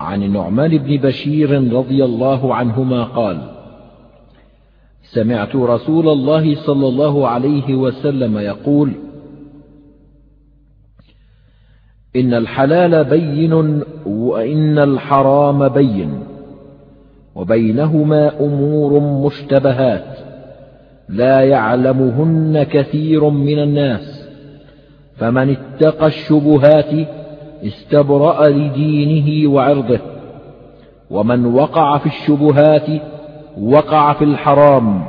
عن النعمان بن بشير رضي الله عنهما قال سمعت رسول الله صلى الله عليه وسلم يقول إن الحلال بين وإن الحرام بين وبينهما أمور مشتبهات لا يعلمهن كثير من الناس فمن اتقى الشبهات استبرأ لدينه وعرضه. ومن وقع في الشبهات وقع في الحرام.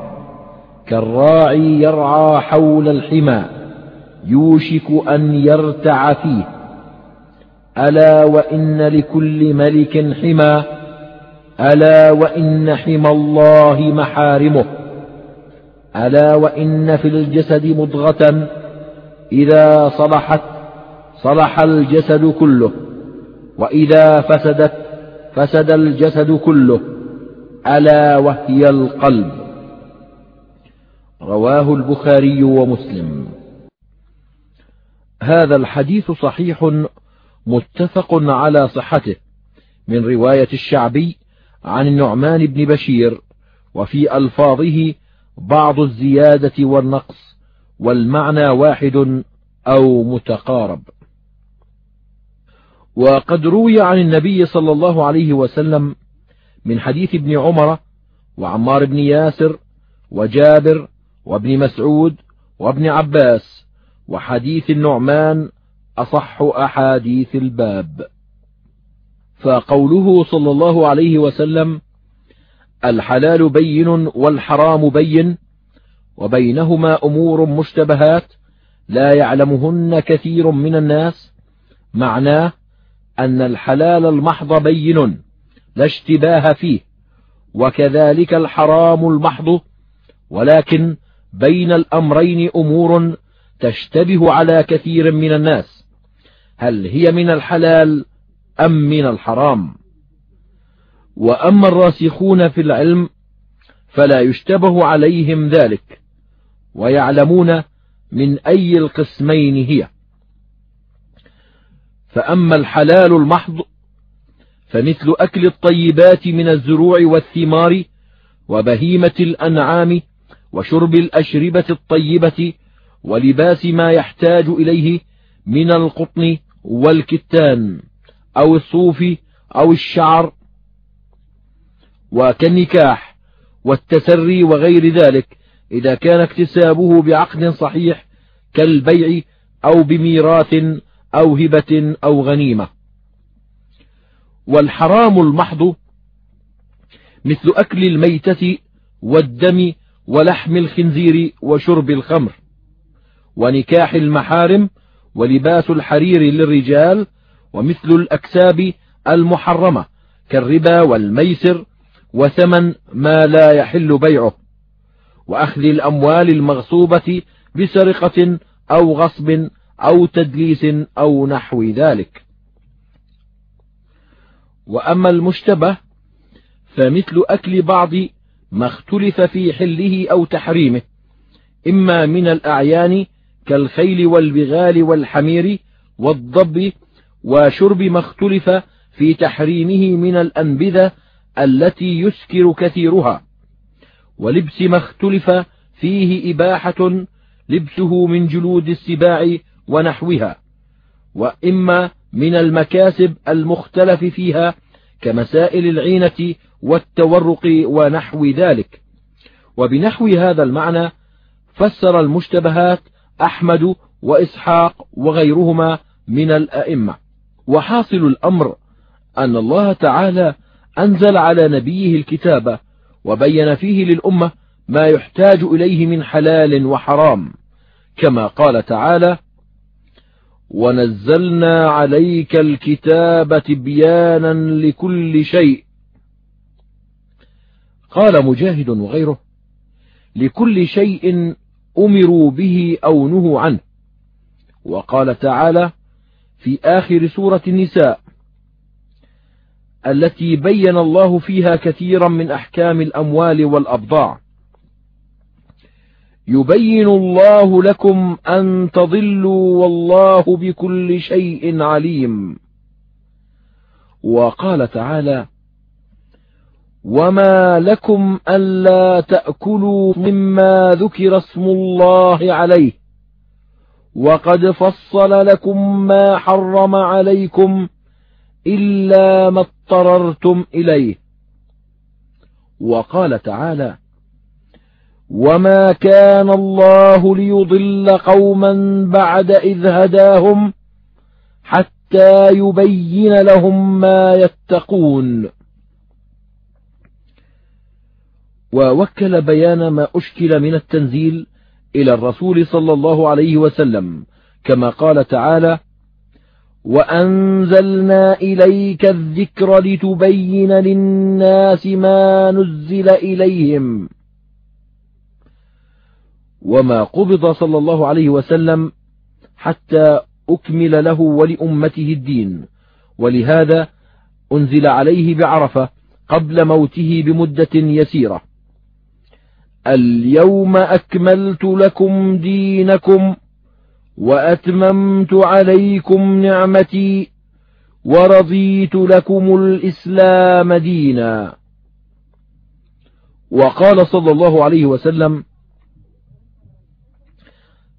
كالراعي يرعى حول الحمى. يوشك أن يرتع فيه. ألا وإن لكل ملك حمى. ألا وإن حمى الله محارمه. ألا وإن في الجسد مضغة. إذا صلحت صلح الجسد كله وإذا فسدت فسد الجسد كله ألا وهي القلب. رواه البخاري ومسلم. هذا الحديث صحيح متفق على صحته من رواية الشعبي عن النعمان بن بشير وفي ألفاظه بعض الزيادة والنقص والمعنى واحد أو متقارب. وقد روي عن النبي صلى الله عليه وسلم من حديث ابن عمر وعمار بن ياسر وجابر وابن مسعود وابن عباس وحديث النعمان أصح أحاديث الباب. فقوله صلى الله عليه وسلم الحلال بين والحرام بين وبينهما أمور مشتبهات لا يعلمهن كثير من الناس معناه أن الحلال المحض بين لا اشتباه فيه وكذلك الحرام المحض ولكن بين الأمرين أمور تشتبه على كثير من الناس. هل هي من الحلال أم من الحرام؟ وأما الراسخون في العلم فلا يشتبه عليهم ذلك ويعلمون من أي القسمين هي. فأما الحلال المحض فمثل أكل الطيبات من الزروع والثمار وبهيمة الأنعام وشرب الأشربة الطيبة ولباس ما يحتاج إليه من القطن والكتان أو الصوف أو الشعر وكالنكاح والتسري وغير ذلك إذا كان اكتسابه بعقد صحيح كالبيع أو بميراث أو هبة أو غنيمة. والحرام المحض مثل أكل الميتة والدم ولحم الخنزير وشرب الخمر ونكاح المحارم ولباس الحرير للرجال ومثل الأكساب المحرمة كالربا والميسر وثمن ما لا يحل بيعه وأخذ الأموال المغصوبة بسرقة أو غصب أو تدليس أو نحو ذلك. وأما المشتبه فمثل أكل بعض ما اختلف في حله أو تحريمه إما من الأعيان كالخيل والبغال والحمير والضب وشرب ما اختلف في تحريمه من الأنبذة التي يسكر كثيرها ولبس ما اختلف فيه إباحة لبسه من جلود السباع ونحوها وإما من المكاسب المختلف فيها كمسائل العينة والتورق ونحو ذلك. وبنحو هذا المعنى فسر المشتبهات أحمد وإسحاق وغيرهما من الأئمة. وحاصل الأمر أن الله تعالى أنزل على نبيه الكتاب وبين فيه للأمة ما يحتاج إليه من حلال وحرام كما قال تعالى ونزلنا عليك الكتاب تبيانا لكل شيء. قال مجاهد وغيره لكل شيء أمروا به أو نهوا عنه. وقال تعالى في آخر سورة النساء التي بين الله فيها كثيرا من أحكام الأموال والأبضاع. يبين الله لكم أن تضلوا والله بكل شيء عليم. وقال تعالى وما لكم ألا تأكلوا مما ذكر اسم الله عليه وقد فصل لكم ما حرم عليكم إلا ما اضطررتم إليه. وقال تعالى وما كان الله ليضل قوما بعد إذ هداهم حتى يبين لهم ما يتقون. ووكل بيان ما أشكل من التنزيل إلى الرسول صلى الله عليه وسلم كما قال تعالى وأنزلنا إليك الذكر لتبين للناس ما نزل إليهم. وما قبض صلى الله عليه وسلم حتى أكمل له ولأمته الدين. ولهذا أنزل عليه بعرفة قبل موته بمدة يسيرة. اليوم أكملت لكم دينكم وأتممت عليكم نعمتي ورضيت لكم الإسلام دينا. وقال صلى الله عليه وسلم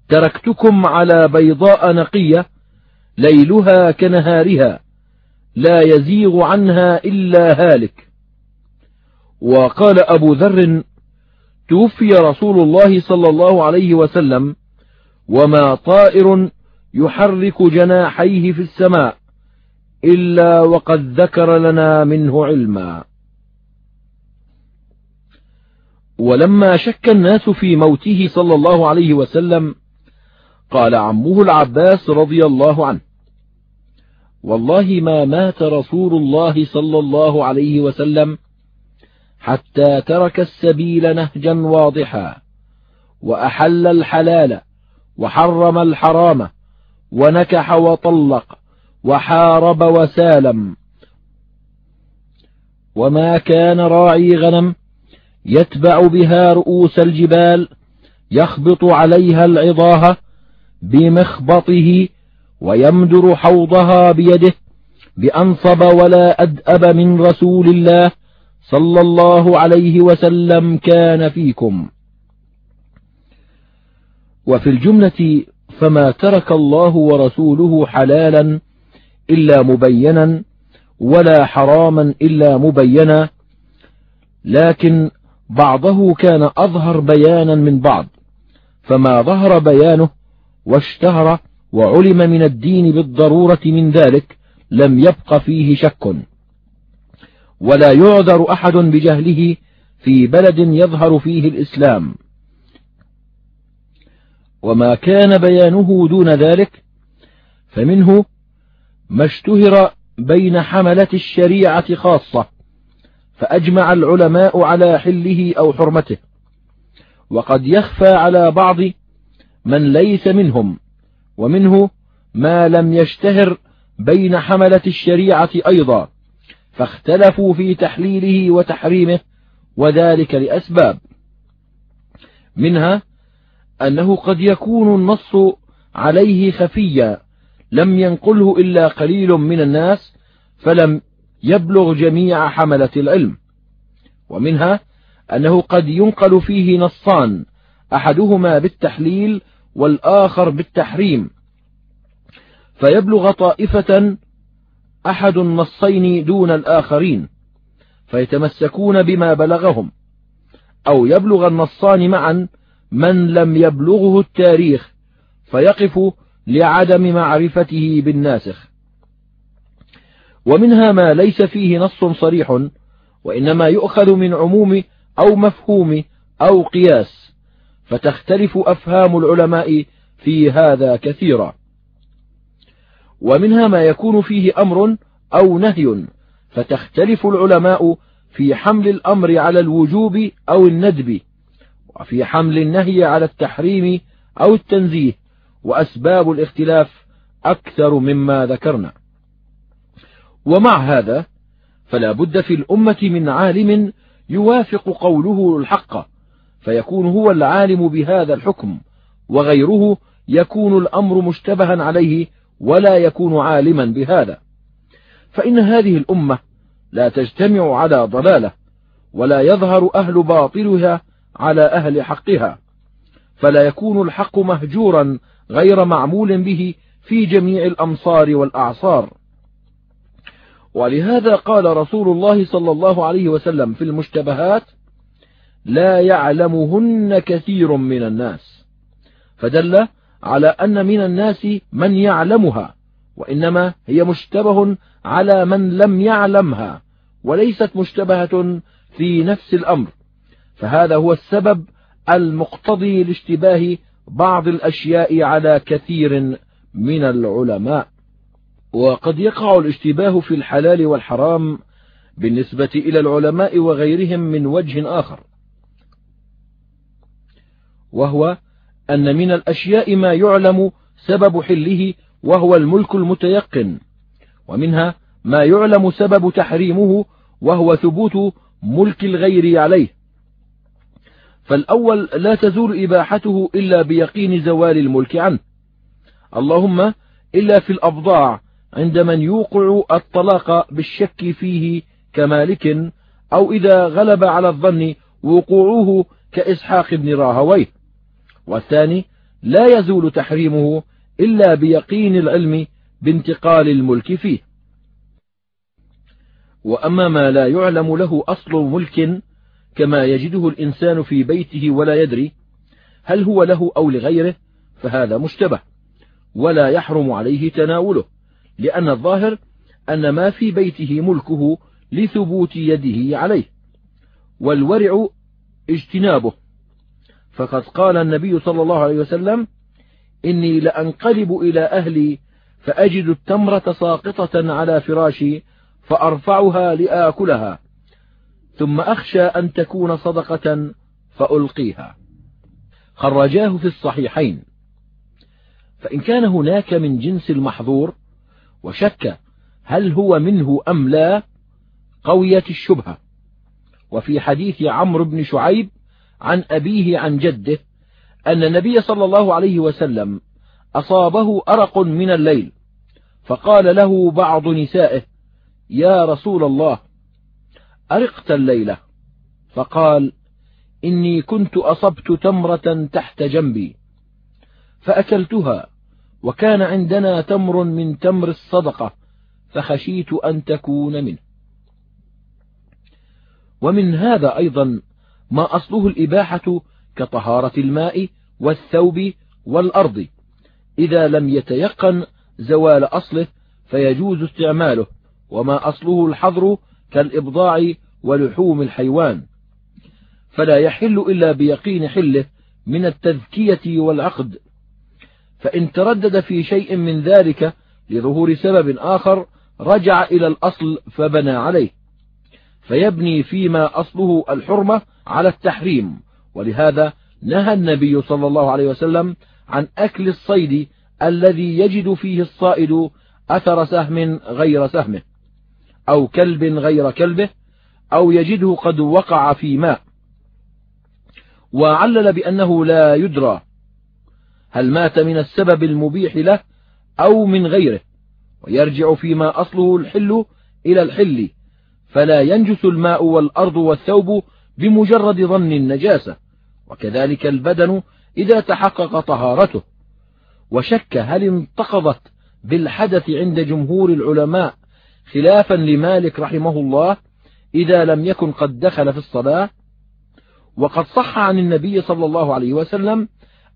تركتكم على بيضاء نقية ليلها كنهارها لا يزيغ عنها إلا هالك. وقال أبو ذر توفي رسول الله صلى الله عليه وسلم وما طائر يحرك جناحيه في السماء إلا وقد ذكر لنا منه علما. ولما شك الناس في موته صلى الله عليه وسلم قال عمه العباس رضي الله عنه والله ما مات رسول الله صلى الله عليه وسلم حتى ترك السبيل نهجا واضحا وأحل الحلال وحرم الحرام ونكح وطلق وحارب وسالم. وما كان راعي غنم يتبع بها رؤوس الجبال يخبط عليها العضاهة بمخبطه ويمدر حوضها بيده بأنصب ولا أدأب من رسول الله صلى الله عليه وسلم كان فيكم. وفي الجملة فما ترك الله ورسوله حلالا إلا مبينا ولا حراما إلا مبينا لكن بعضه كان أظهر بيانا من بعض فما ظهر بيانه واشتهر وعلم من الدين بالضرورة من ذلك لم يبق فيه شك. ولا يعذر أحد بجهله في بلد يظهر فيه الإسلام. وما كان بيانه دون ذلك فمنه ما اشتهر بين حملة الشريعة خاصة فأجمع العلماء على حله أو حرمته. وقد يخفى على بعض من ليس منهم ومنه ما لم يشتهر بين حملة الشريعة أيضا فاختلفوا في تحليله وتحريمه وذلك لأسباب. منها أنه قد يكون النص عليه خفيا لم ينقله إلا قليل من الناس فلم يبلغ جميع حملة العلم. ومنها أنه قد ينقل فيه نصان أحدهما بالتحليل والآخر بالتحريم. فيبلغ طائفة أحد النصين دون الآخرين فيتمسكون بما بلغهم. أو يبلغ النصان معا من لم يبلغه التاريخ فيقف لعدم معرفته بالناسخ. ومنها ما ليس فيه نص صريح وإنما يؤخذ من عموم أو مفهوم أو قياس. فتختلف أفهام العلماء في هذا كثيرا. ومنها ما يكون فيه أمر أو نهي فتختلف العلماء في حمل الأمر على الوجوب أو الندب وفي حمل النهي على التحريم أو التنزيه وأسباب الاختلاف أكثر مما ذكرنا. ومع هذا فلا بد في الأمة من عالم يوافق قوله الحق فيكون هو العالم بهذا الحكم وغيره يكون الأمر مشتبها عليه ولا يكون عالما بهذا. فإن هذه الأمة لا تجتمع على ضلالة ولا يظهر أهل باطلها على أهل حقها. فلا يكون الحق مهجورا غير معمول به في جميع الأمصار والأعصار. ولهذا قال رسول الله صلى الله عليه وسلم في المشتبهات لا يعلمهن كثير من الناس. فدل على أن من الناس من يعلمها وإنما هي مشتبه على من لم يعلمها وليست مشتبهة في نفس الأمر. فهذا هو السبب المقتضي لاشتباه بعض الأشياء على كثير من العلماء. وقد يقع الاشتباه في الحلال والحرام بالنسبة إلى العلماء وغيرهم من وجه آخر. وهو أن من الأشياء ما يعلم سبب حله وهو الملك المتيقن ومنها ما يعلم سبب تحريمه وهو ثبوت ملك الغير عليه. فالأول لا تزول إباحته إلا بيقين زوال الملك عنه. اللهم إلا في الأبضاع عند من يوقع الطلاق بالشك فيه كمالك أو إذا غلب على الظن وقوعه كإسحاق بن راهويه. والثاني لا يزول تحريمه إلا بيقين العلم بانتقال الملك فيه. وأما ما لا يعلم له أصل ملك كما يجده الإنسان في بيته ولا يدري هل هو له أو لغيره فهذا مشتبه ولا يحرم عليه تناوله لأن الظاهر أن ما في بيته ملكه لثبوت يده عليه والورع اجتنابه. فقد قال النبي صلى الله عليه وسلم إني لأنقلب إلى أهلي فأجد التمرة ساقطة على فراشي فأرفعها لآكلها ثم أخشى أن تكون صدقة فألقيها. خرجاه في الصحيحين. فإن كان هناك من جنس المحظور وشك هل هو منه أم لا قويت الشبهة. وفي حديث عمرو بن شعيب عن أبيه عن جده أن النبي صلى الله عليه وسلم أصابه أرق من الليل فقال له بعض نسائه يا رسول الله أرقت الليلة. فقال إني كنت أصبت تمرة تحت جنبي فأكلتها وكان عندنا تمر من تمر الصدقة فخشيت أن تكون منه. ومن هذا أيضا ما أصله الإباحة كطهارة الماء والثوب والأرض. إذا لم يتيقن زوال أصله فيجوز استعماله وما أصله الحظر كالإبضاع ولحوم الحيوان. فلا يحل إلا بيقين حله من التذكية والعقد. فإن تردد في شيء من ذلك لظهور سبب آخر رجع إلى الأصل فبنى عليه. فيبني فيما أصله الحرمة على التحريم. ولهذا نهى النبي صلى الله عليه وسلم عن أكل الصيد الذي يجد فيه الصائد أثر سهم غير سهمه أو كلب غير كلبه أو يجده قد وقع في ماء. وعلل بأنه لا يدرى هل مات من السبب المبيح له أو من غيره ويرجع فيما أصله الحل إلى الحل. فلا ينجس الماء والأرض والثوب بمجرد ظن النجاسة وكذلك البدن إذا تحقق طهارته. وشك هل انتقضت بالحدث عند جمهور العلماء خلافا لمالك رحمه الله إذا لم يكن قد دخل في الصلاة؟ وقد صح عن النبي صلى الله عليه وسلم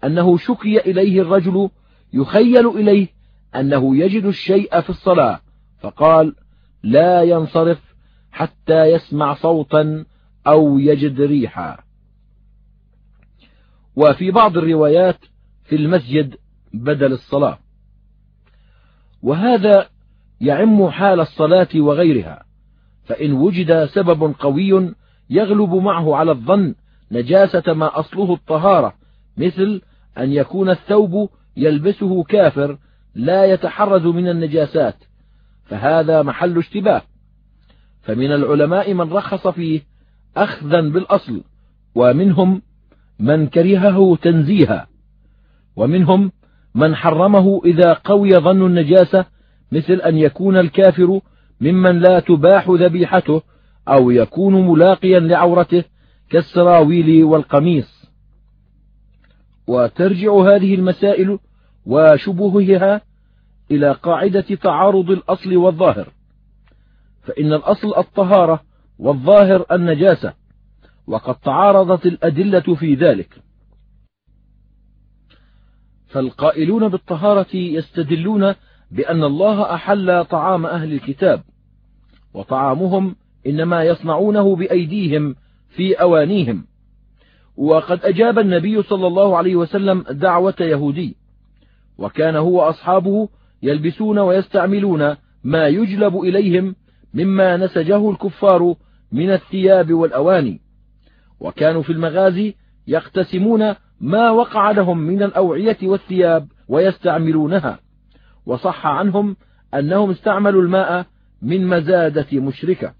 أنه شكي إليه الرجل يخيل إليه أنه يجد الشيء في الصلاة فقال لا ينصرف حتى يسمع صوتا أو يجد ريحا. وفي بعض الروايات في المسجد بدل الصلاة. وهذا يعم حال الصلاة وغيرها فإن وجد سبب قوي يغلب معه على الظن نجاسة ما أصله الطهارة مثل أن يكون الثوب يلبسه كافر لا يتحرز من النجاسات فهذا محل اشتباه. فمن العلماء من رخص فيه أخذا بالأصل ومنهم من كرهه تنزيها ومنهم من حرمه إذا قوي ظن النجاسة مثل أن يكون الكافر ممن لا تباح ذبيحته أو يكون ملاقيا لعورته كالسراويل والقميص. وترجع هذه المسائل وشبهها إلى قاعدة تعارض الأصل والظاهر. فإن الأصل الطهارة والظاهر النجاسة وقد تعارضت الأدلة في ذلك. فالقائلون بالطهارة يستدلون بأن الله أحل طعام أهل الكتاب وطعامهم إنما يصنعونه بأيديهم في أوانيهم. وقد أجاب النبي صلى الله عليه وسلم دعوة يهودي وكان هو أصحابه يلبسون ويستعملون ما يجلب إليهم مما نسجه الكفار من الثياب والأواني. وكانوا في المغازي يقتسمون ما وقع لهم من الأوعية والثياب ويستعملونها. وصح عنهم أنهم استعملوا الماء من مزادة مشركة.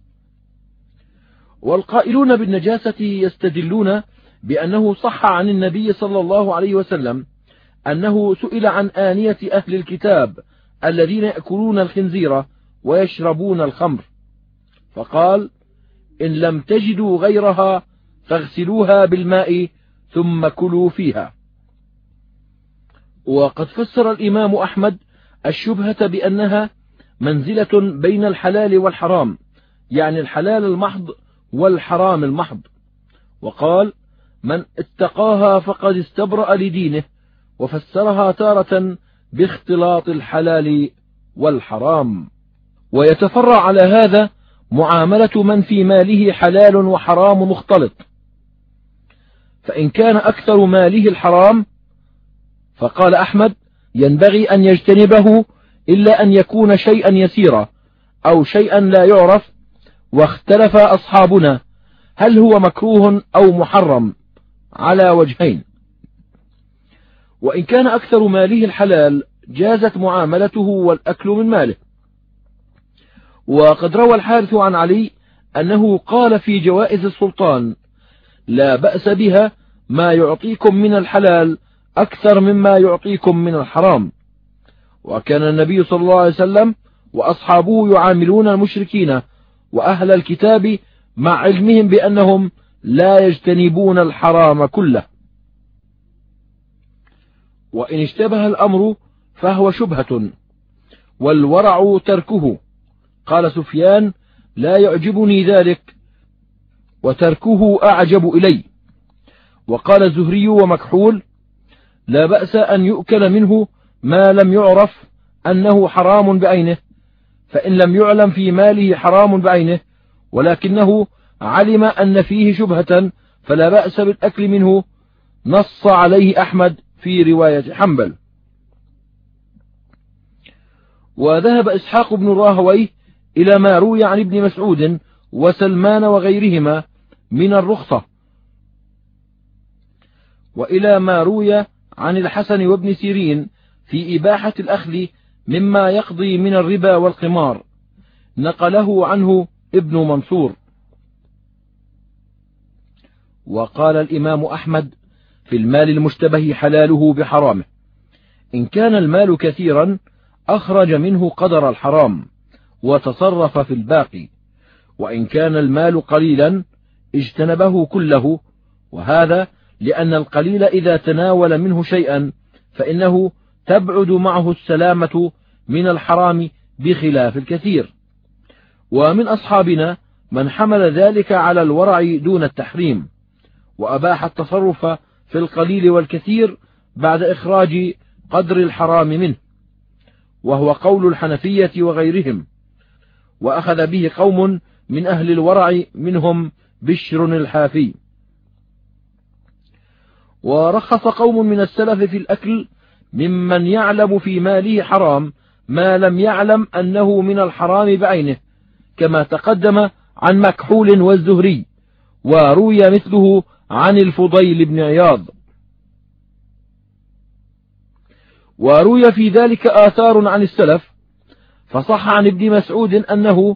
والقائلون بالنجاسة يستدلون بأنه صح عن النبي صلى الله عليه وسلم أنه سئل عن آنية أهل الكتاب الذين يأكلون الخنزير ويشربون الخمر. فقال إن لم تجدوا غيرها فاغسلوها بالماء ثم كلوا فيها. وقد فسر الإمام أحمد الشبهة بأنها منزلة بين الحلال والحرام يعني الحلال المحض والحرام المحض. وقال من اتقاها فقد استبرأ لدينه وفسرها تارة باختلاط الحلال والحرام. ويتفرع على هذا معاملة من في ماله حلال وحرام مختلط. فإن كان أكثر ماله الحرام فقال أحمد ينبغي أن يجتنبه إلا أن يكون شيئا يسيرا أو شيئا لا يعرف واختلف أصحابنا هل هو مكروه أو محرم على وجهين. وإن كان أكثر ماله الحلال جازت معاملته والأكل من ماله. وقد روى الحارث عن علي أنه قال في جوائز السلطان لا بأس بها ما يعطيكم من الحلال أكثر مما يعطيكم من الحرام. وكان النبي صلى الله عليه وسلم وأصحابه يعاملون المشركين وأهل الكتاب مع علمهم بأنهم لا يجتنبون الحرام كله. وإن اشتبه الأمر فهو شبهة والورع تركه. قال سفيان لا يعجبني ذلك وتركه أعجب إلي. وقال الزهري ومكحول لا بأس أن يؤكل منه ما لم يعرف أنه حرام بعينه فإن لم يعلم في ماله حرام بعينه ولكنه علم أن فيه شبهة فلا بأس بالأكل منه نص عليه أحمد في رواية حنبل. وذهب إسحاق بن راهويه إلى ما روي عن ابن مسعود وسلمان وغيرهما من الرخصة. وإلى ما روي عن الحسن وابن سيرين في إباحة الأخذ مما يقضي من الربا والقمار نقله عنه ابن منصور. وقال الإمام أحمد في المال المشتبه حلاله بحرامه. إن كان المال كثيرا أخرج منه قدر الحرام. وتصرف في الباقي وإن كان المال قليلا اجتنبه كله وهذا لأن القليل إذا تناول منه شيئا فإنه تبعد معه السلامة من الحرام بخلاف الكثير. ومن أصحابنا من حمل ذلك على الورع دون التحريم وأباح التصرف في القليل والكثير بعد إخراج قدر الحرام منه وهو قول الحنفية وغيرهم. وأخذ به قوم من أهل الورع منهم بشر الحافي. ورخص قوم من السلف في الأكل ممن يعلم في ماله حرام ما لم يعلم أنه من الحرام بعينه كما تقدم عن مكحول والزهري وروي مثله عن الفضيل بن عياض. وروي في ذلك آثار عن السلف فصح عن ابن مسعود أنه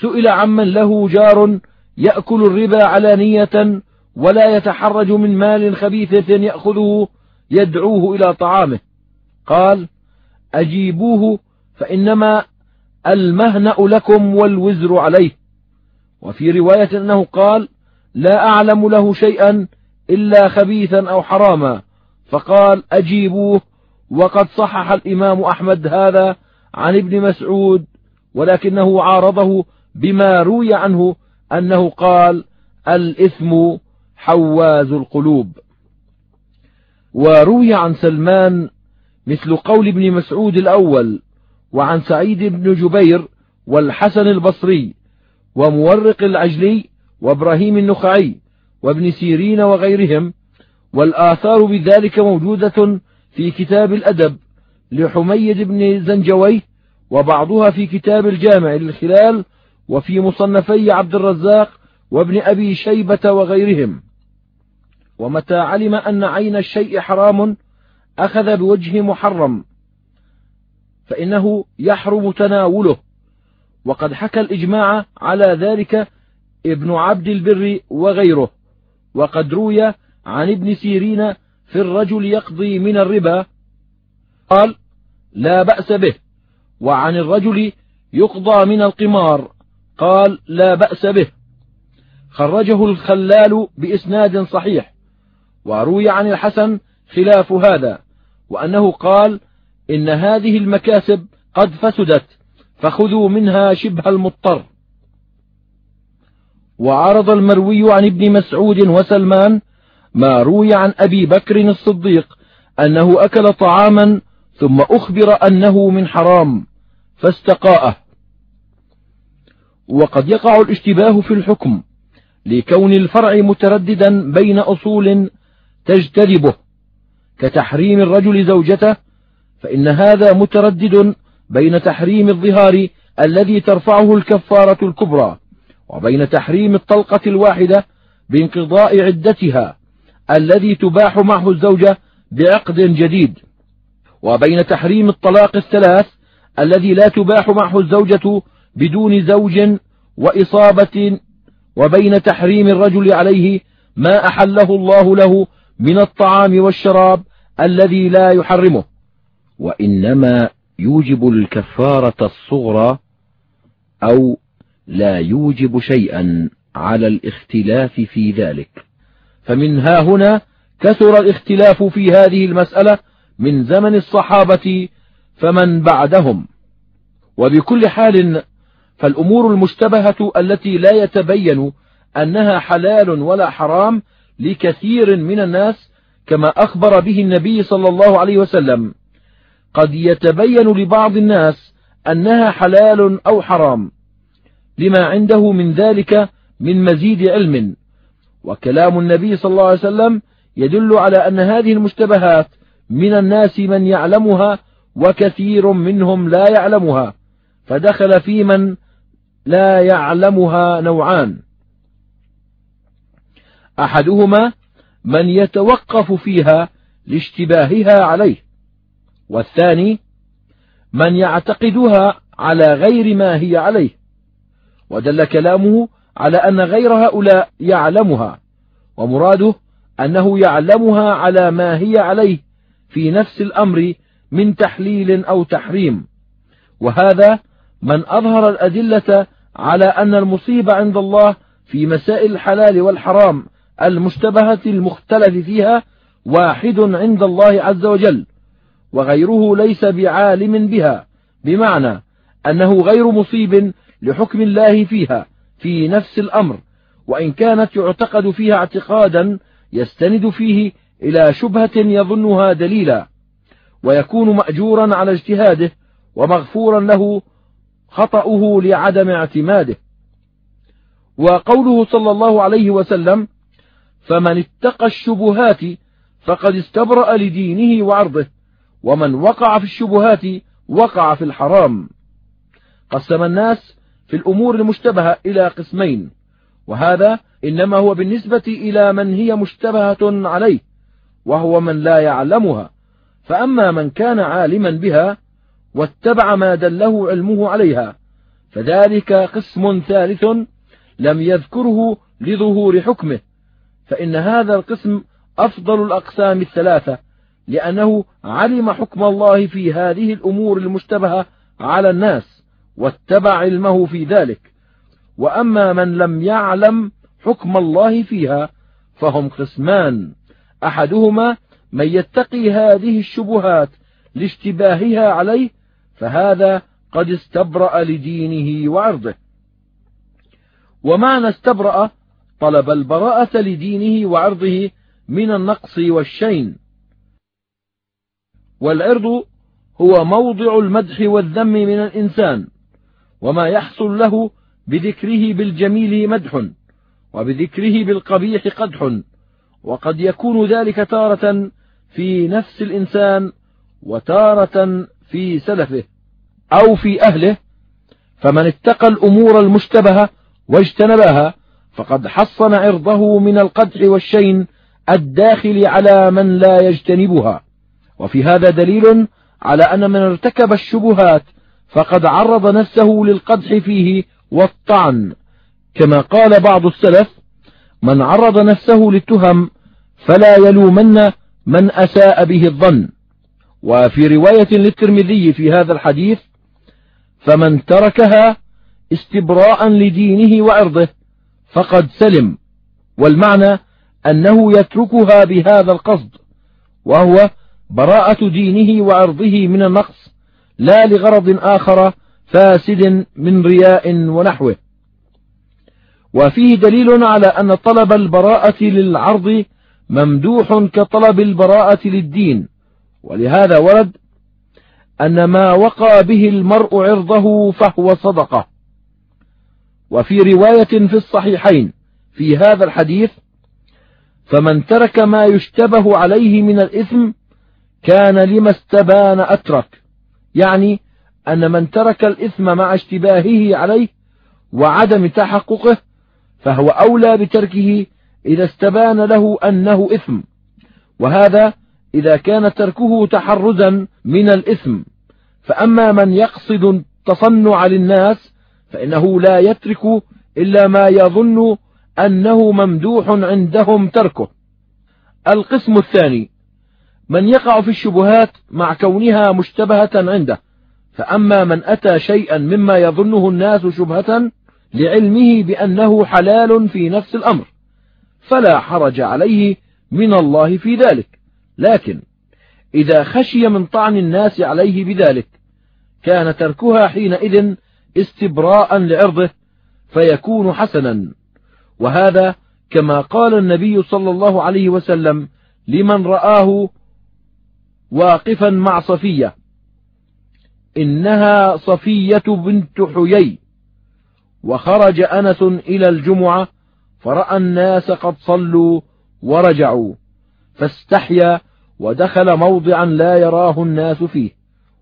سئل عمن له جار يأكل الربا علانية ولا يتحرج من مال خبيثة يأخذه يدعوه إلى طعامه. قال أجيبوه فإنما المهنأ لكم والوزر عليه. وفي رواية أنه قال لا أعلم له شيئا إلا خبيثا أو حراما. فقال أجيبوه. وقد صحح الإمام أحمد هذا عن ابن مسعود ولكنه عارضه بما روي عنه أنه قال الإثم حواز القلوب. وروي عن سلمان مثل قول ابن مسعود الأول وعن سعيد بن جبير والحسن البصري ومورق العجلي وإبراهيم النخعي وابن سيرين وغيرهم والآثار بذلك موجودة في كتاب الأدب. لحميد بن زنجويه وبعضها في كتاب الجامع للخلال وفي مصنفي عبد الرزاق وابن أبي شيبة وغيرهم. ومتى علم أن عين الشيء حرام أخذ بوجه محرم. فإنه يحرم تناوله. وقد حكى الإجماع على ذلك ابن عبد البر وغيره. وقد روي عن ابن سيرين في الرجل يقضي من الربا. قال لا بأس به. وعن الرجل يقضى من القمار. قال لا بأس به. خرجه الخلال بإسناد صحيح. وروي عن الحسن خلاف هذا. وأنه قال إن هذه المكاسب قد فسدت فخذوا منها شبه المضطر. وعرض المروي عن ابن مسعود وسلمان ما روي عن أبي بكر الصديق أنه أكل طعاما ثم أخبر أنه من حرام فاستقاءه. وقد يقع الاشتباه في الحكم لكون الفرع مترددا بين أصول تجتذبه كتحريم الرجل زوجته فإن هذا متردد بين تحريم الظهار الذي ترفعه الكفارة الكبرى وبين تحريم الطلقة الواحدة بانقضاء عدتها الذي تباح معه الزوجة بعقد جديد. وبين تحريم الطلاق الثلاث الذي لا تباح معه الزوجة بدون زوج وإصابة وبين تحريم الرجل عليه ما أحله الله له من الطعام والشراب الذي لا يحرمه. وإنما يوجب الكفارة الصغرى أو لا يوجب شيئا على الاختلاف في ذلك. فمن ها هنا كثر الاختلاف في هذه المسألة من زمن الصحابة فمن بعدهم. وبكل حال فالأمور المشتبهة التي لا يتبين أنها حلال ولا حرام لكثير من الناس كما أخبر به النبي صلى الله عليه وسلم. قد يتبين لبعض الناس أنها حلال أو حرام لما عنده من ذلك من مزيد علم. وكلام النبي صلى الله عليه وسلم يدل على أن هذه المشتبهات من الناس من يعلمها وكثير منهم لا يعلمها فدخل في من لا يعلمها نوعان. أحدهما من يتوقف فيها لاشتباهها عليه والثاني من يعتقدها على غير ما هي عليه ودل كلامه على أن غير هؤلاء يعلمها ومراده أنه يعلمها على ما هي عليه في نفس الأمر من تحليل أو تحريم. وهذا من أظهر الأدلة على أن المصيبة عند الله في مسائل الحلال والحرام المشتبهة المختلف فيها واحد عند الله عز وجل وغيره ليس بعالم بها بمعنى أنه غير مصيب لحكم الله فيها في نفس الأمر وإن كانت يعتقد فيها اعتقادا يستند فيه إلى شبهة يظنها دليلا ويكون مأجورا على اجتهاده ومغفورا له خطأه لعدم اعتماده. وقوله صلى الله عليه وسلم فمن اتقى الشبهات فقد استبرأ لدينه وعرضه ومن وقع في الشبهات وقع في الحرام. قسم الناس في الأمور المشتبهة إلى قسمين وهذا إنما هو بالنسبة إلى من هي مشتبهة عليه. وهو من لا يعلمها. فأما من كان عالما بها واتبع ما دله علمه عليها فذلك قسم ثالث لم يذكره لظهور حكمه. فإن هذا القسم أفضل الأقسام الثلاثة لأنه علم حكم الله في هذه الأمور المشتبهة على الناس واتبع علمه في ذلك. وأما من لم يعلم حكم الله فيها فهم قسمان. أحدهما من يتقي هذه الشبهات لاشتباهها عليه فهذا قد استبرأ لدينه وعرضه. ومعنى استبرأ طلب البراءة لدينه وعرضه من النقص والشين. والعرض هو موضع المدح والذم من الإنسان وما يحصل له بذكره بالجميل مدح وبذكره بالقبيح قدح. وقد يكون ذلك تارة في نفس الإنسان وتارة في سلفه أو في أهله فمن اتقى الأمور المشتبهة واجتنبها فقد حصن عرضه من القدح والشين الداخل على من لا يجتنبها. وفي هذا دليل على أن من ارتكب الشبهات فقد عرض نفسه للقدح فيه والطعن كما قال بعض السلف من عرض نفسه للتهم فلا يلومن من أساء به الظن. وفي رواية للترمذي في هذا الحديث فمن تركها استبراء لدينه وعرضه فقد سلم. والمعنى أنه يتركها بهذا القصد وهو براءة دينه وعرضه من النقص لا لغرض آخر فاسد من رياء ونحوه. وفيه دليل على أن طلب البراءة للعرض ممدوح كطلب البراءة للدين. ولهذا ورد أن ما وقى به المرء عرضه فهو صدقة. وفي رواية في الصحيحين في هذا الحديث فمن ترك ما يشتبه عليه من الإثم كان لما استبان أترك. يعني أن من ترك الإثم مع اشتباهه عليه وعدم تحققه فهو أولى بتركه إذا استبان له أنه إثم. وهذا إذا كان تركه تحرزا من الإثم. فأما من يقصد التصنع للناس فإنه لا يترك إلا ما يظن أنه ممدوح عندهم تركه. القسم الثاني من يقع في الشبهات مع كونها مشتبهة عنده. فأما من أتى شيئا مما يظنه الناس شبهة لعلمه بأنه حلال في نفس الأمر فلا حرج عليه من الله في ذلك. لكن إذا خشي من طعن الناس عليه بذلك كان تركها حينئذ استبراء لعرضه فيكون حسنا. وهذا كما قال النبي صلى الله عليه وسلم لمن رآه واقفا مع صفية إنها صفية بنت حيي. وخرج أنس إلى الجمعة فرأى الناس قد صلوا ورجعوا فاستحيا ودخل موضعا لا يراه الناس فيه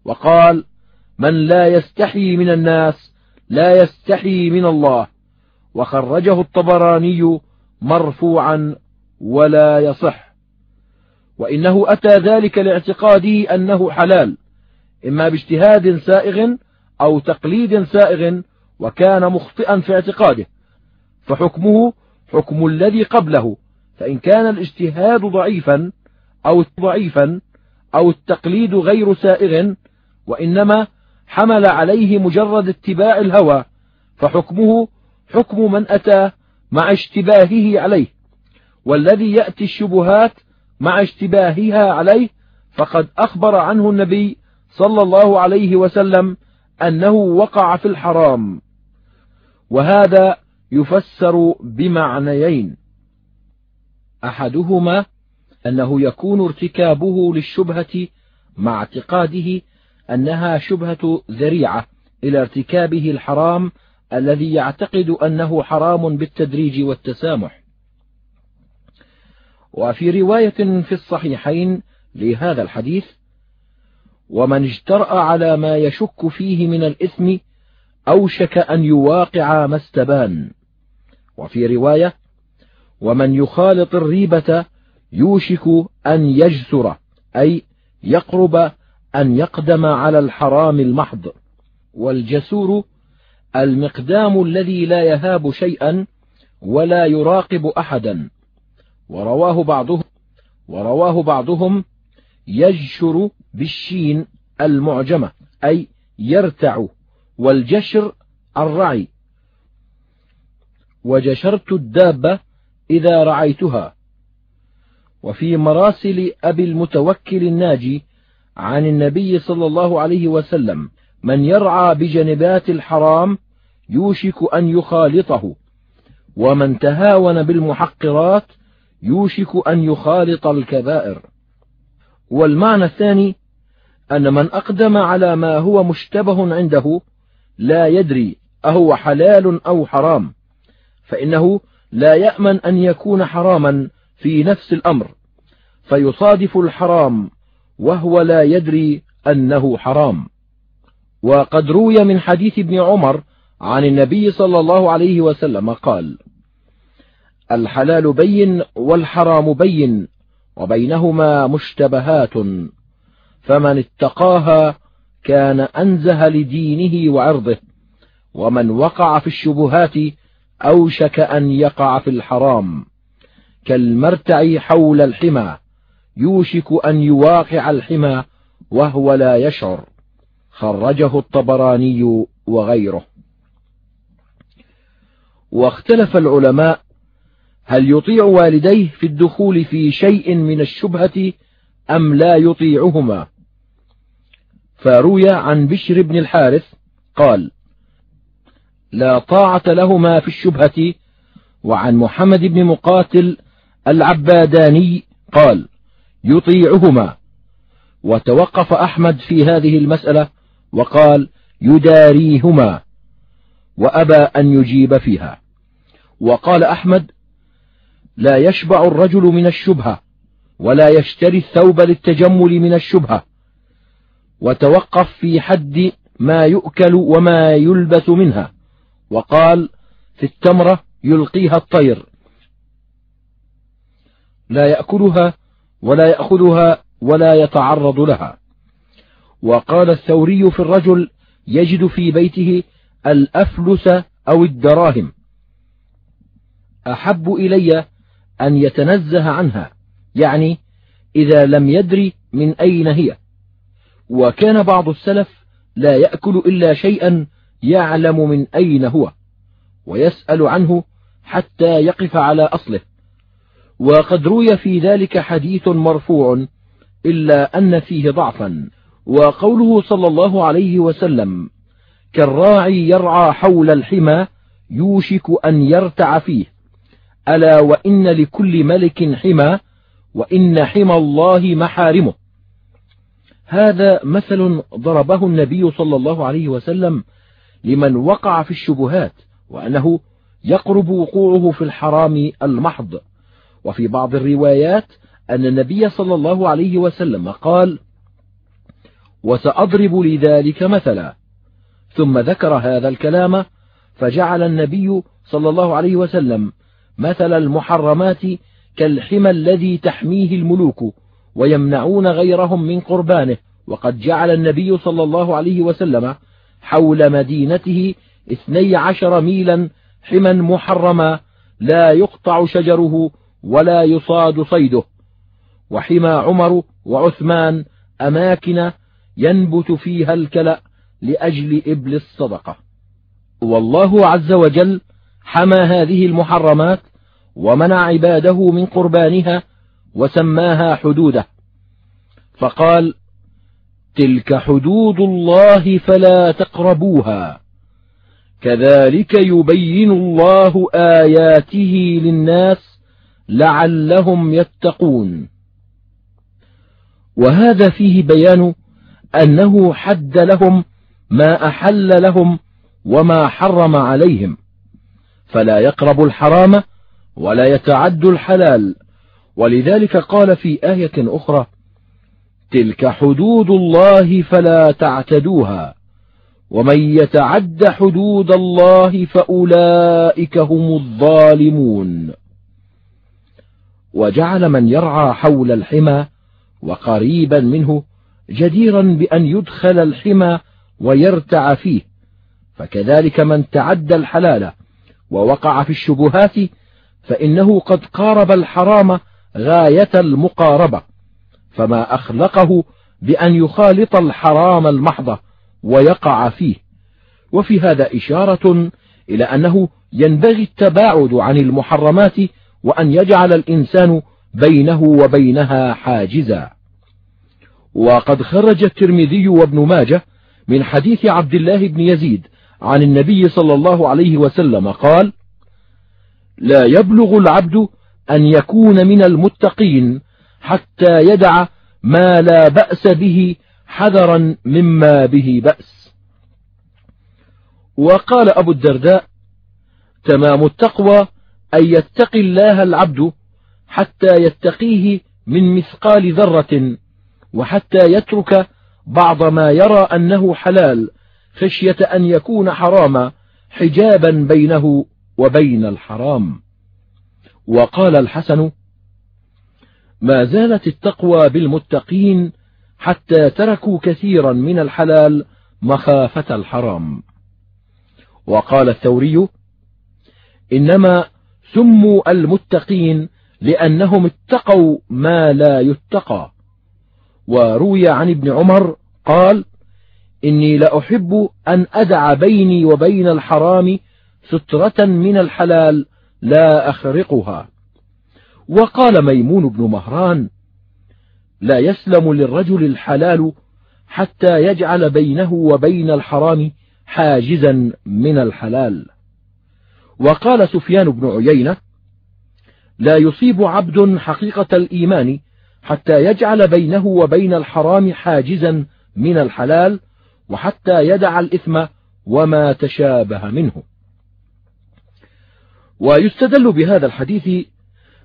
وقال من لا يستحي من الناس لا يستحي من الله. وخرجه الطبراني مرفوعا ولا يصح. وإنه أتى ذلك لاعتقاده أنه حلال إما باجتهاد سائغ أو تقليد سائغ وكان مخطئا في اعتقاده. فحكمه حكم الذي قبله. فإن كان الاجتهاد ضعيفا أو ضعيفا أو التقليد غير سائغ وإنما حمل عليه مجرد اتباع الهوى فحكمه حكم من أتى مع اشتباهه عليه. والذي يأتي الشبهات مع اشتباهها عليه فقد أخبر عنه النبي صلى الله عليه وسلم أنه وقع في الحرام. وهذا يفسر بمعنيين. أحدهما أنه يكون ارتكابه للشبهة مع اعتقاده أنها شبهة ذريعة إلى ارتكابه الحرام الذي يعتقد أنه حرام بالتدريج والتسامح. وفي رواية في الصحيحين لهذا الحديث ومن اجترأ على ما يشك فيه من الإثم أوشك أن يواقع ما استبان وفي رواية ومن يخالط الريبة يوشك أن يجسر أي يقرب أن يقدم على الحرام المحض. والجسور المقدام الذي لا يهاب شيئا ولا يراقب أحدا. ورواه بعضهم ورواه بعضهم يجشر بالشين المعجمة أي يرتع والجشر الرعي وجشرت الدابة إذا رعيتها. وفي مراسل أبي المتوكل الناجي عن النبي صلى الله عليه وسلم من يرعى بجنبات الحرام يوشك أن يخالطه. ومن تهاون بالمحقرات يوشك أن يخالط الكبائر. والمعنى الثاني أن من أقدم على ما هو مشتبه عنده لا يدري أهو حلال أو حرام فإنه لا يأمن أن يكون حراما في نفس الأمر فيصادف الحرام وهو لا يدري أنه حرام. وقد روي من حديث ابن عمر عن النبي صلى الله عليه وسلم قال الحلال بين والحرام بين وبينهما مشتبهات فمن اتقاها كان أنزه لدينه وعرضه ومن وقع في الشبهات أوشك أن يقع في الحرام كالمرتع حول الحمى يوشك أن يواقع الحمى وهو لا يشعر خرجه الطبراني وغيره. واختلف العلماء هل يطيع والديه في الدخول في شيء من الشبهة أم لا يطيعهما. فروي عن بشر بن الحارث قال لا طاعة لهما في الشبهة. وعن محمد بن مقاتل العباداني قال يطيعهما. وتوقف أحمد في هذه المسألة وقال يداريهما. وأبى أن يجيب فيها. وقال أحمد لا يشبع الرجل من الشبهة ولا يشتري الثوب للتجمل من الشبهة. وتوقف في حد ما يؤكل وما يلبس منها. وقال في التمرة يلقيها الطير. لا يأكلها ولا يأخذها ولا يتعرض لها. وقال الثوري في الرجل يجد في بيته الأفلس أو الدراهم. أحب إلي أن يتنزه عنها يعني إذا لم يدري من أين هي. وكان بعض السلف لا يأكل إلا شيئا يعلم من أين هو ويسأل عنه حتى يقف على أصله. وقد روي في ذلك حديث مرفوع إلا أن فيه ضعفا وقوله صلى الله عليه وسلم كالراعي يرعى حول الحمى يوشك أن يرتع فيه ألا وإن لكل ملك حمى وإن حمى الله محارمه. هذا مثل ضربه النبي صلى الله عليه وسلم لمن وقع في الشبهات وأنه يقرب وقوعه في الحرام المحض. وفي بعض الروايات أن النبي صلى الله عليه وسلم قال وسأضرب لذلك مثلا. ثم ذكر هذا الكلام فجعل النبي صلى الله عليه وسلم مثل المحرمات كالحمى الذي تحميه الملوك. ويمنعون غيرهم من قربانه. وقد جعل النبي صلى الله عليه وسلم حول مدينته اثني عشر ميلا حما محرما لا يقطع شجره ولا يصاد صيده. وحمى عمر وعثمان أماكن ينبت فيها الكلأ لأجل إبل الصدقة. والله عز وجل حمى هذه المحرمات ومنع عباده من قربانها وسماها حدوده. فقال تلك حدود الله فلا تقربوها. كذلك يبين الله آياته للناس لعلهم يتقون. وهذا فيه بيان أنه حد لهم ما أحل لهم وما حرم عليهم. فلا يقرب الحرام ولا يتعد الحلال. ولذلك قال في آية أخرى تلك حدود الله فلا تعتدوها ومن يتعد حدود الله فأولئك هم الظالمون. وجعل من يرعى حول الحمى وقريبا منه جديرا بأن يدخل الحمى ويرتع فيه فكذلك من تعدى الحلال ووقع في الشبهات فإنه قد قارب الحرام غاية المقاربة فما أخلقه بأن يخالط الحرام المحض ويقع فيه. وفي هذا إشارة إلى أنه ينبغي التباعد عن المحرمات وأن يجعل الإنسان بينه وبينها حاجزا. وقد خرج الترمذي وابن ماجه من حديث عبد الله بن يزيد عن النبي صلى الله عليه وسلم قال لا يبلغ العبد أن يكون من المتقين حتى يدع ما لا بأس به حذرا مما به بأس. وقال أبو الدرداء تمام التقوى أن يتقي الله العبد حتى يتقيه من مثقال ذرة وحتى يترك بعض ما يرى أنه حلال خشية أن يكون حراما حجابا بينه وبين الحرام. وقال الحسن ما زالت التقوى بالمتقين حتى تركوا كثيرا من الحلال مخافة الحرام. وقال الثوري إنما سموا المتقين لأنهم اتقوا ما لا يتقى. وروي عن ابن عمر قال إني لأحب أن أدع بيني وبين الحرام سترة من الحلال لا أخرقها. وقال ميمون بن مهران لا يسلم للرجل الحلال حتى يجعل بينه وبين الحرام حاجزا من الحلال. وقال سفيان بن عيينة لا يصيب عبد حقيقة الإيمان حتى يجعل بينه وبين الحرام حاجزا من الحلال وحتى يدع الإثم وما تشابه منه. ويستدل بهذا الحديث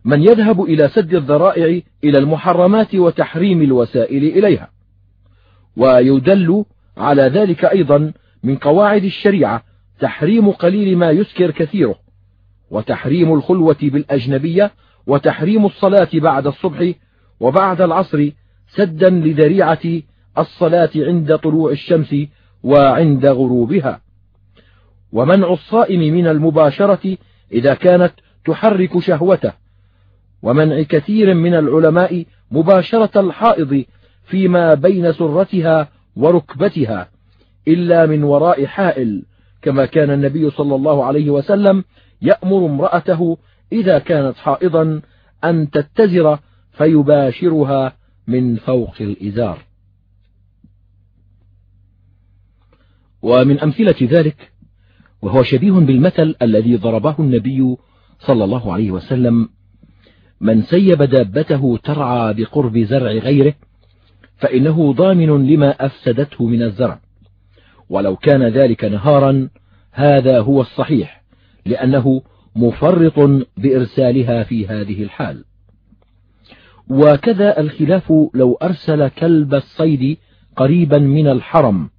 من يذهب إلى سد الذرائع إلى المحرمات وتحريم الوسائل إليها. ويدل على ذلك أيضا من قواعد الشريعة تحريم قليل ما يسكر كثيره وتحريم الخلوة بالأجنبية وتحريم الصلاة بعد الصبح وبعد العصر سدا لذريعة الصلاة عند طلوع الشمس وعند غروبها. ومنع الصائم من المباشرة إذا كانت تحرك شهوته. ومنع كثير من العلماء مباشرة الحائض فيما بين سرتها وركبتها إلا من وراء حائل كما كان النبي صلى الله عليه وسلم يأمر امرأته إذا كانت حائضا أن تتزر فيباشرها من فوق الإزار. ومن أمثلة ذلك وهو شبيه بالمثل الذي ضربه النبي صلى الله عليه وسلم من سيب دابته ترعى بقرب زرع غيره فإنه ضامن لما أفسدته من الزرع. ولو كان ذلك نهارا هذا هو الصحيح لأنه مفرط بإرسالها في هذه الحال. وكذا الخلاف لو أرسل كلب الصيد قريبا من الحرم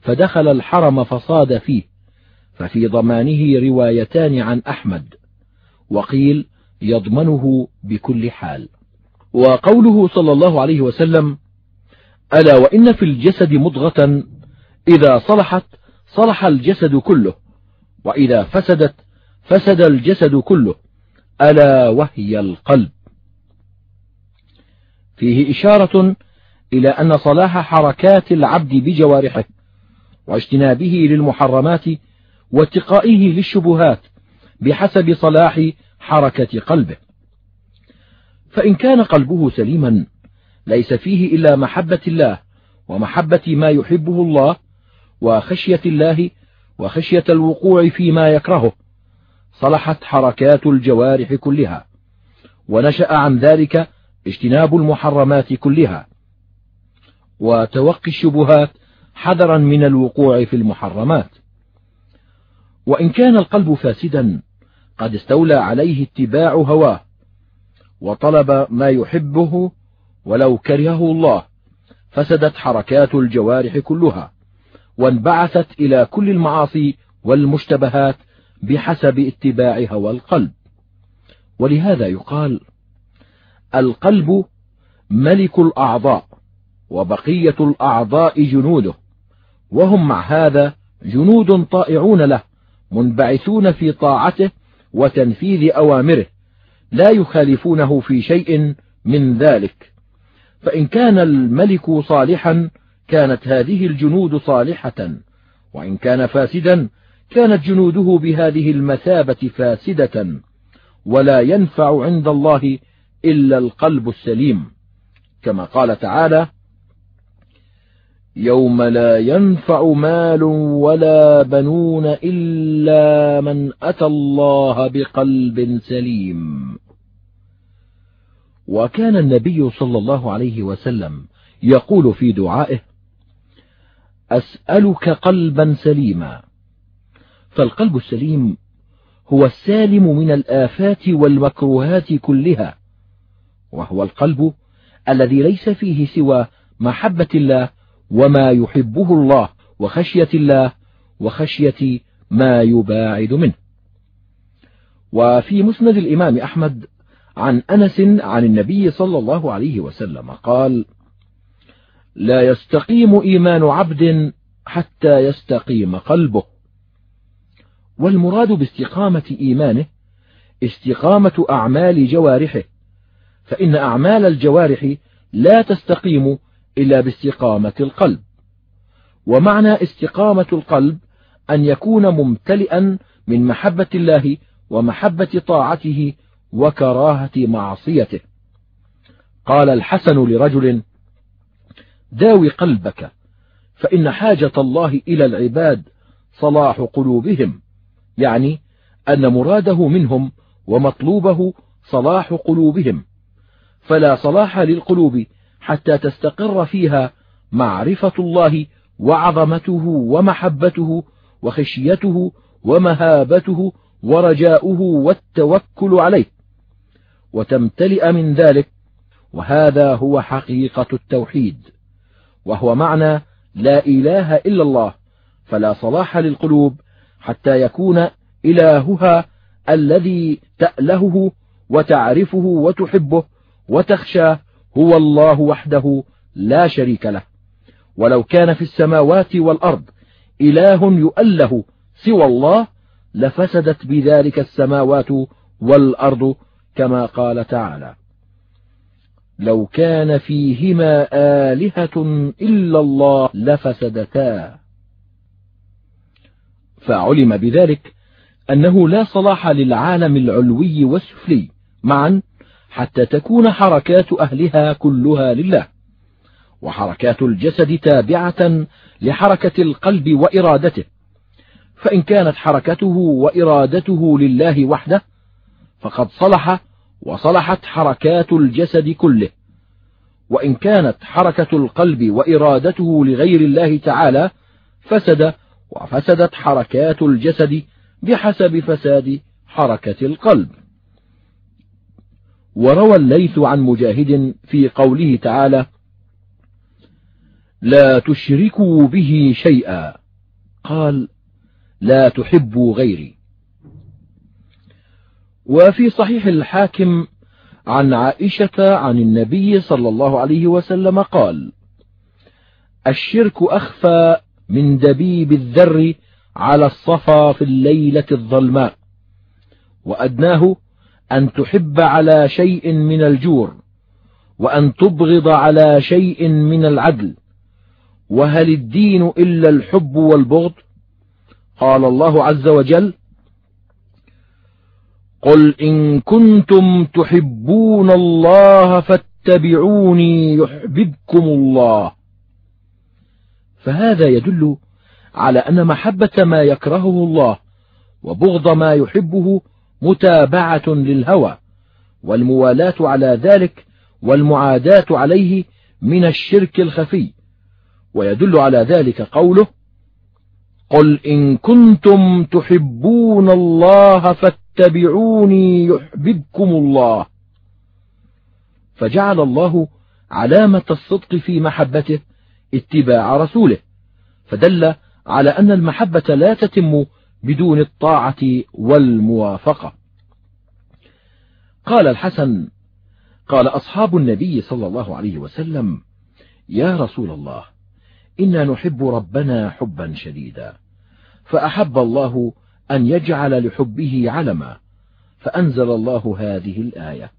فدخل الحرم فصاد فيه. ففي ضمانه روايتان عن أحمد وقيل يضمنه بكل حال. وقوله صلى الله عليه وسلم ألا وإن في الجسد مضغة إذا صلحت صلح الجسد كله وإذا فسدت فسد الجسد كله ألا وهي القلب. فيه إشارة إلى أن صلاح حركات العبد بجوارحه واجتنابه للمحرمات واتقائه للشبهات بحسب صلاح حركة قلبه. فإن كان قلبه سليما ليس فيه إلا محبة الله ومحبة ما يحبه الله وخشية الله وخشية الوقوع فيما يكرهه. صلحت حركات الجوارح كلها ونشأ عن ذلك اجتناب المحرمات كلها. وتوقي الشبهات حذرا من الوقوع في المحرمات. وإن كان القلب فاسدا قد استولى عليه اتباع هواه وطلب ما يحبه ولو كرهه الله فسدت حركات الجوارح كلها وانبعثت إلى كل المعاصي والمشتبهات بحسب اتباع هوى القلب. ولهذا يقال القلب ملك الأعضاء وبقية الأعضاء جنوده وهم مع هذا جنود طائعون له. منبعثون في طاعته وتنفيذ أوامره لا يخالفونه في شيء من ذلك. فإن كان الملك صالحا كانت هذه الجنود صالحة. وإن كان فاسدا كانت جنوده بهذه المثابة فاسدة. ولا ينفع عند الله إلا القلب السليم. كما قال تعالى يوم لا ينفع مال ولا بنون إلا من أتى الله بقلب سليم. وكان النبي صلى الله عليه وسلم يقول في دعائه أسألك قلبا سليما. فالقلب السليم هو السالم من الآفات والمكروهات كلها وهو القلب الذي ليس فيه سوى محبة الله وما يحبه الله وخشية الله وخشية ما يباعد منه. وفي مسند الإمام أحمد عن أنس عن النبي صلى الله عليه وسلم قال لا يستقيم إيمان عبد حتى يستقيم قلبه. والمراد باستقامة إيمانه استقامة أعمال جوارحه فإن أعمال الجوارح لا تستقيم إلا باستقامة القلب. ومعنى استقامة القلب أن يكون ممتلئا من محبة الله ومحبة طاعته وكراهة معصيته. قال الحسن لرجل داوي قلبك فإن حاجة الله إلى العباد صلاح قلوبهم يعني أن مراده منهم ومطلوبه صلاح قلوبهم. فلا صلاح للقلوب حتى تستقر فيها معرفة الله وعظمته ومحبته وخشيته ومهابته ورجاؤه والتوكل عليه وتمتلئ من ذلك وهذا هو حقيقة التوحيد وهو معنى لا إله إلا الله فلا صلاح للقلوب حتى يكون إلهها الذي تألهه وتعرفه وتحبه وتخشاه هو الله وحده لا شريك له. ولو كان في السماوات والأرض إله يؤله سوى الله لفسدت بذلك السماوات والأرض كما قال تعالى لو كان فيهما آلهة إلا الله لفسدتا. فعلم بذلك أنه لا صلاح للعالم العلوي والسفلي معا حتى تكون حركات أهلها كلها لله. وحركات الجسد تابعة لحركة القلب وإرادته. فإن كانت حركته وإرادته لله وحده فقد صلح وصلحت حركات الجسد كله. وإن كانت حركة القلب وإرادته لغير الله تعالى فسد وفسدت حركات الجسد بحسب فساد حركة القلب. وروى الليث عن مجاهد في قوله تعالى لا تشركوا به شيئا. قال لا تحبوا غيري. وفي صحيح الحاكم عن عائشة عن النبي صلى الله عليه وسلم قال الشرك أخفى من دبيب الذر على الصفا في الليلة الظلماء وأدناه أن تحب على شيء من الجور وأن تبغض على شيء من العدل. وهل الدين إلا الحب والبغض؟ قال الله عز وجل قل إن كنتم تحبون الله فاتبعوني يحببكم الله. فهذا يدل على أن محبة ما يكرهه الله وبغض ما يحبه متابعة للهوى والموالاة على ذلك والمعاداة عليه من الشرك الخفي. ويدل على ذلك قوله قل إن كنتم تحبون الله فاتبعوني يحببكم الله. فجعل الله علامة الصدق في محبته اتباع رسوله فدل على أن المحبة لا تتم بدون الطاعة والموافقة. قال الحسن قال أصحاب النبي صلى الله عليه وسلم يا رسول الله إنا نحب ربنا حبا شديدا فأحب الله أن يجعل لحبه علما فأنزل الله هذه الآية.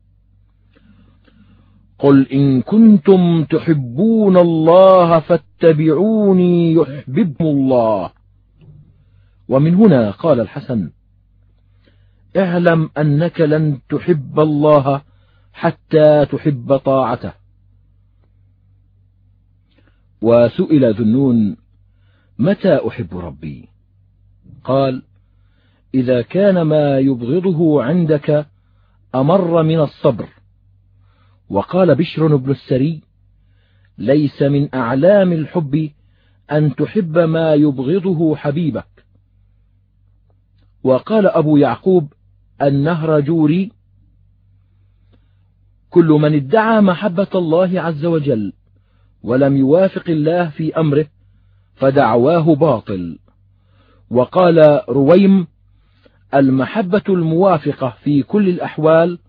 قل إن كنتم تحبون الله فاتبعوني يحببكم الله. ومن هنا قال الحسن اعلم أنك لن تحب الله حتى تحب طاعته. وسئل ذنون متى أحب ربي؟ قال إذا كان ما يبغضه عندك أمر من الصبر. وقال بشر بن السري ليس من أعلام الحب أن تحب ما يبغضه حبيبك. وقال أبو يعقوب النهر جوري. كل من ادعى محبة الله عز وجل ولم يوافق الله في أمره فدعواه باطل. وقال رويم المحبة الموافقة في كل الأحوال.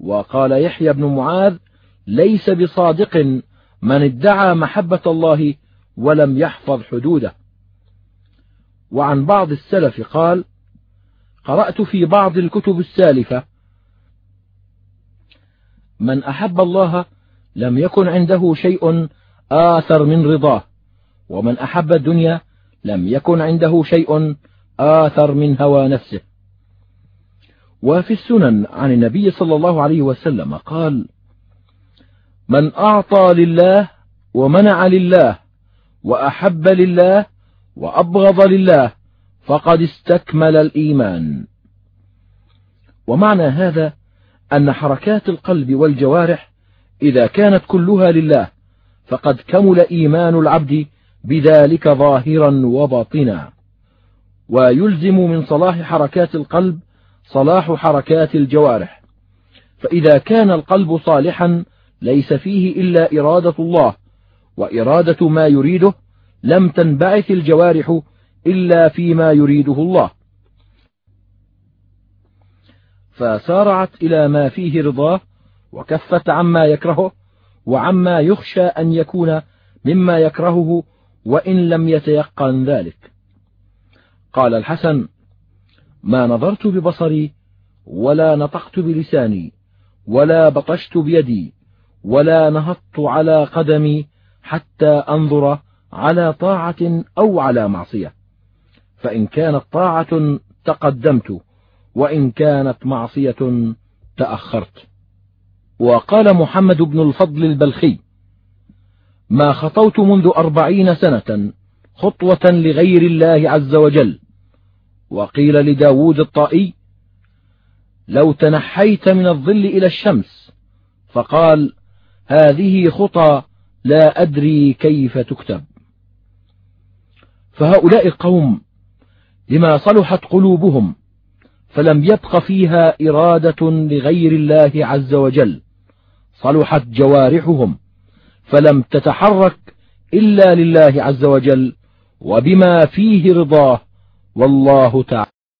وقال يحيى بن معاذ ليس بصادق من ادعى محبة الله ولم يحفظ حدوده. وعن بعض السلف قال قرأت في بعض الكتب السالفة. من أحب الله لم يكن عنده شيء آثر من رضاه ومن أحب الدنيا لم يكن عنده شيء آثر من هوى نفسه. وفي السنن عن النبي صلى الله عليه وسلم قال من أعطى لله ومنع لله وأحب لله وأبغض لله فقد استكمل الإيمان. ومعنى هذا أن حركات القلب والجوارح إذا كانت كلها لله فقد كمل إيمان العبد بذلك ظاهرا وباطنا. ويلزم من صلاح حركات القلب صلاح حركات الجوارح. فإذا كان القلب صالحا ليس فيه إلا إرادة الله وإرادة ما يريده لم تنبعث الجوارح إلا فيما يريده الله. فسارعت إلى ما فيه رضاه وكفت عما يكرهه وعما يخشى أن يكون مما يكرهه وإن لم يتيقن ذلك. قال الحسن ما نظرت ببصري ولا نطقت بلساني ولا بطشت بيدي ولا نهضت على قدمي حتى أنظر على طاعة أو على معصية. فإن كانت طاعة تقدمت وإن كانت معصية تأخرت. وقال محمد بن الفضل البلخي ما خطوت منذ أربعين سنة خطوة لغير الله عز وجل. وقيل لداود الطائي لو تنحيت من الظل إلى الشمس. فقال هذه خطى لا أدري كيف تكتب. فهؤلاء القوم لما صلحت قلوبهم فلم يبق فيها إرادة لغير الله عز وجل. صلحت جوارحهم فلم تتحرك إلا لله عز وجل وبما فيه رضاه والله تعالى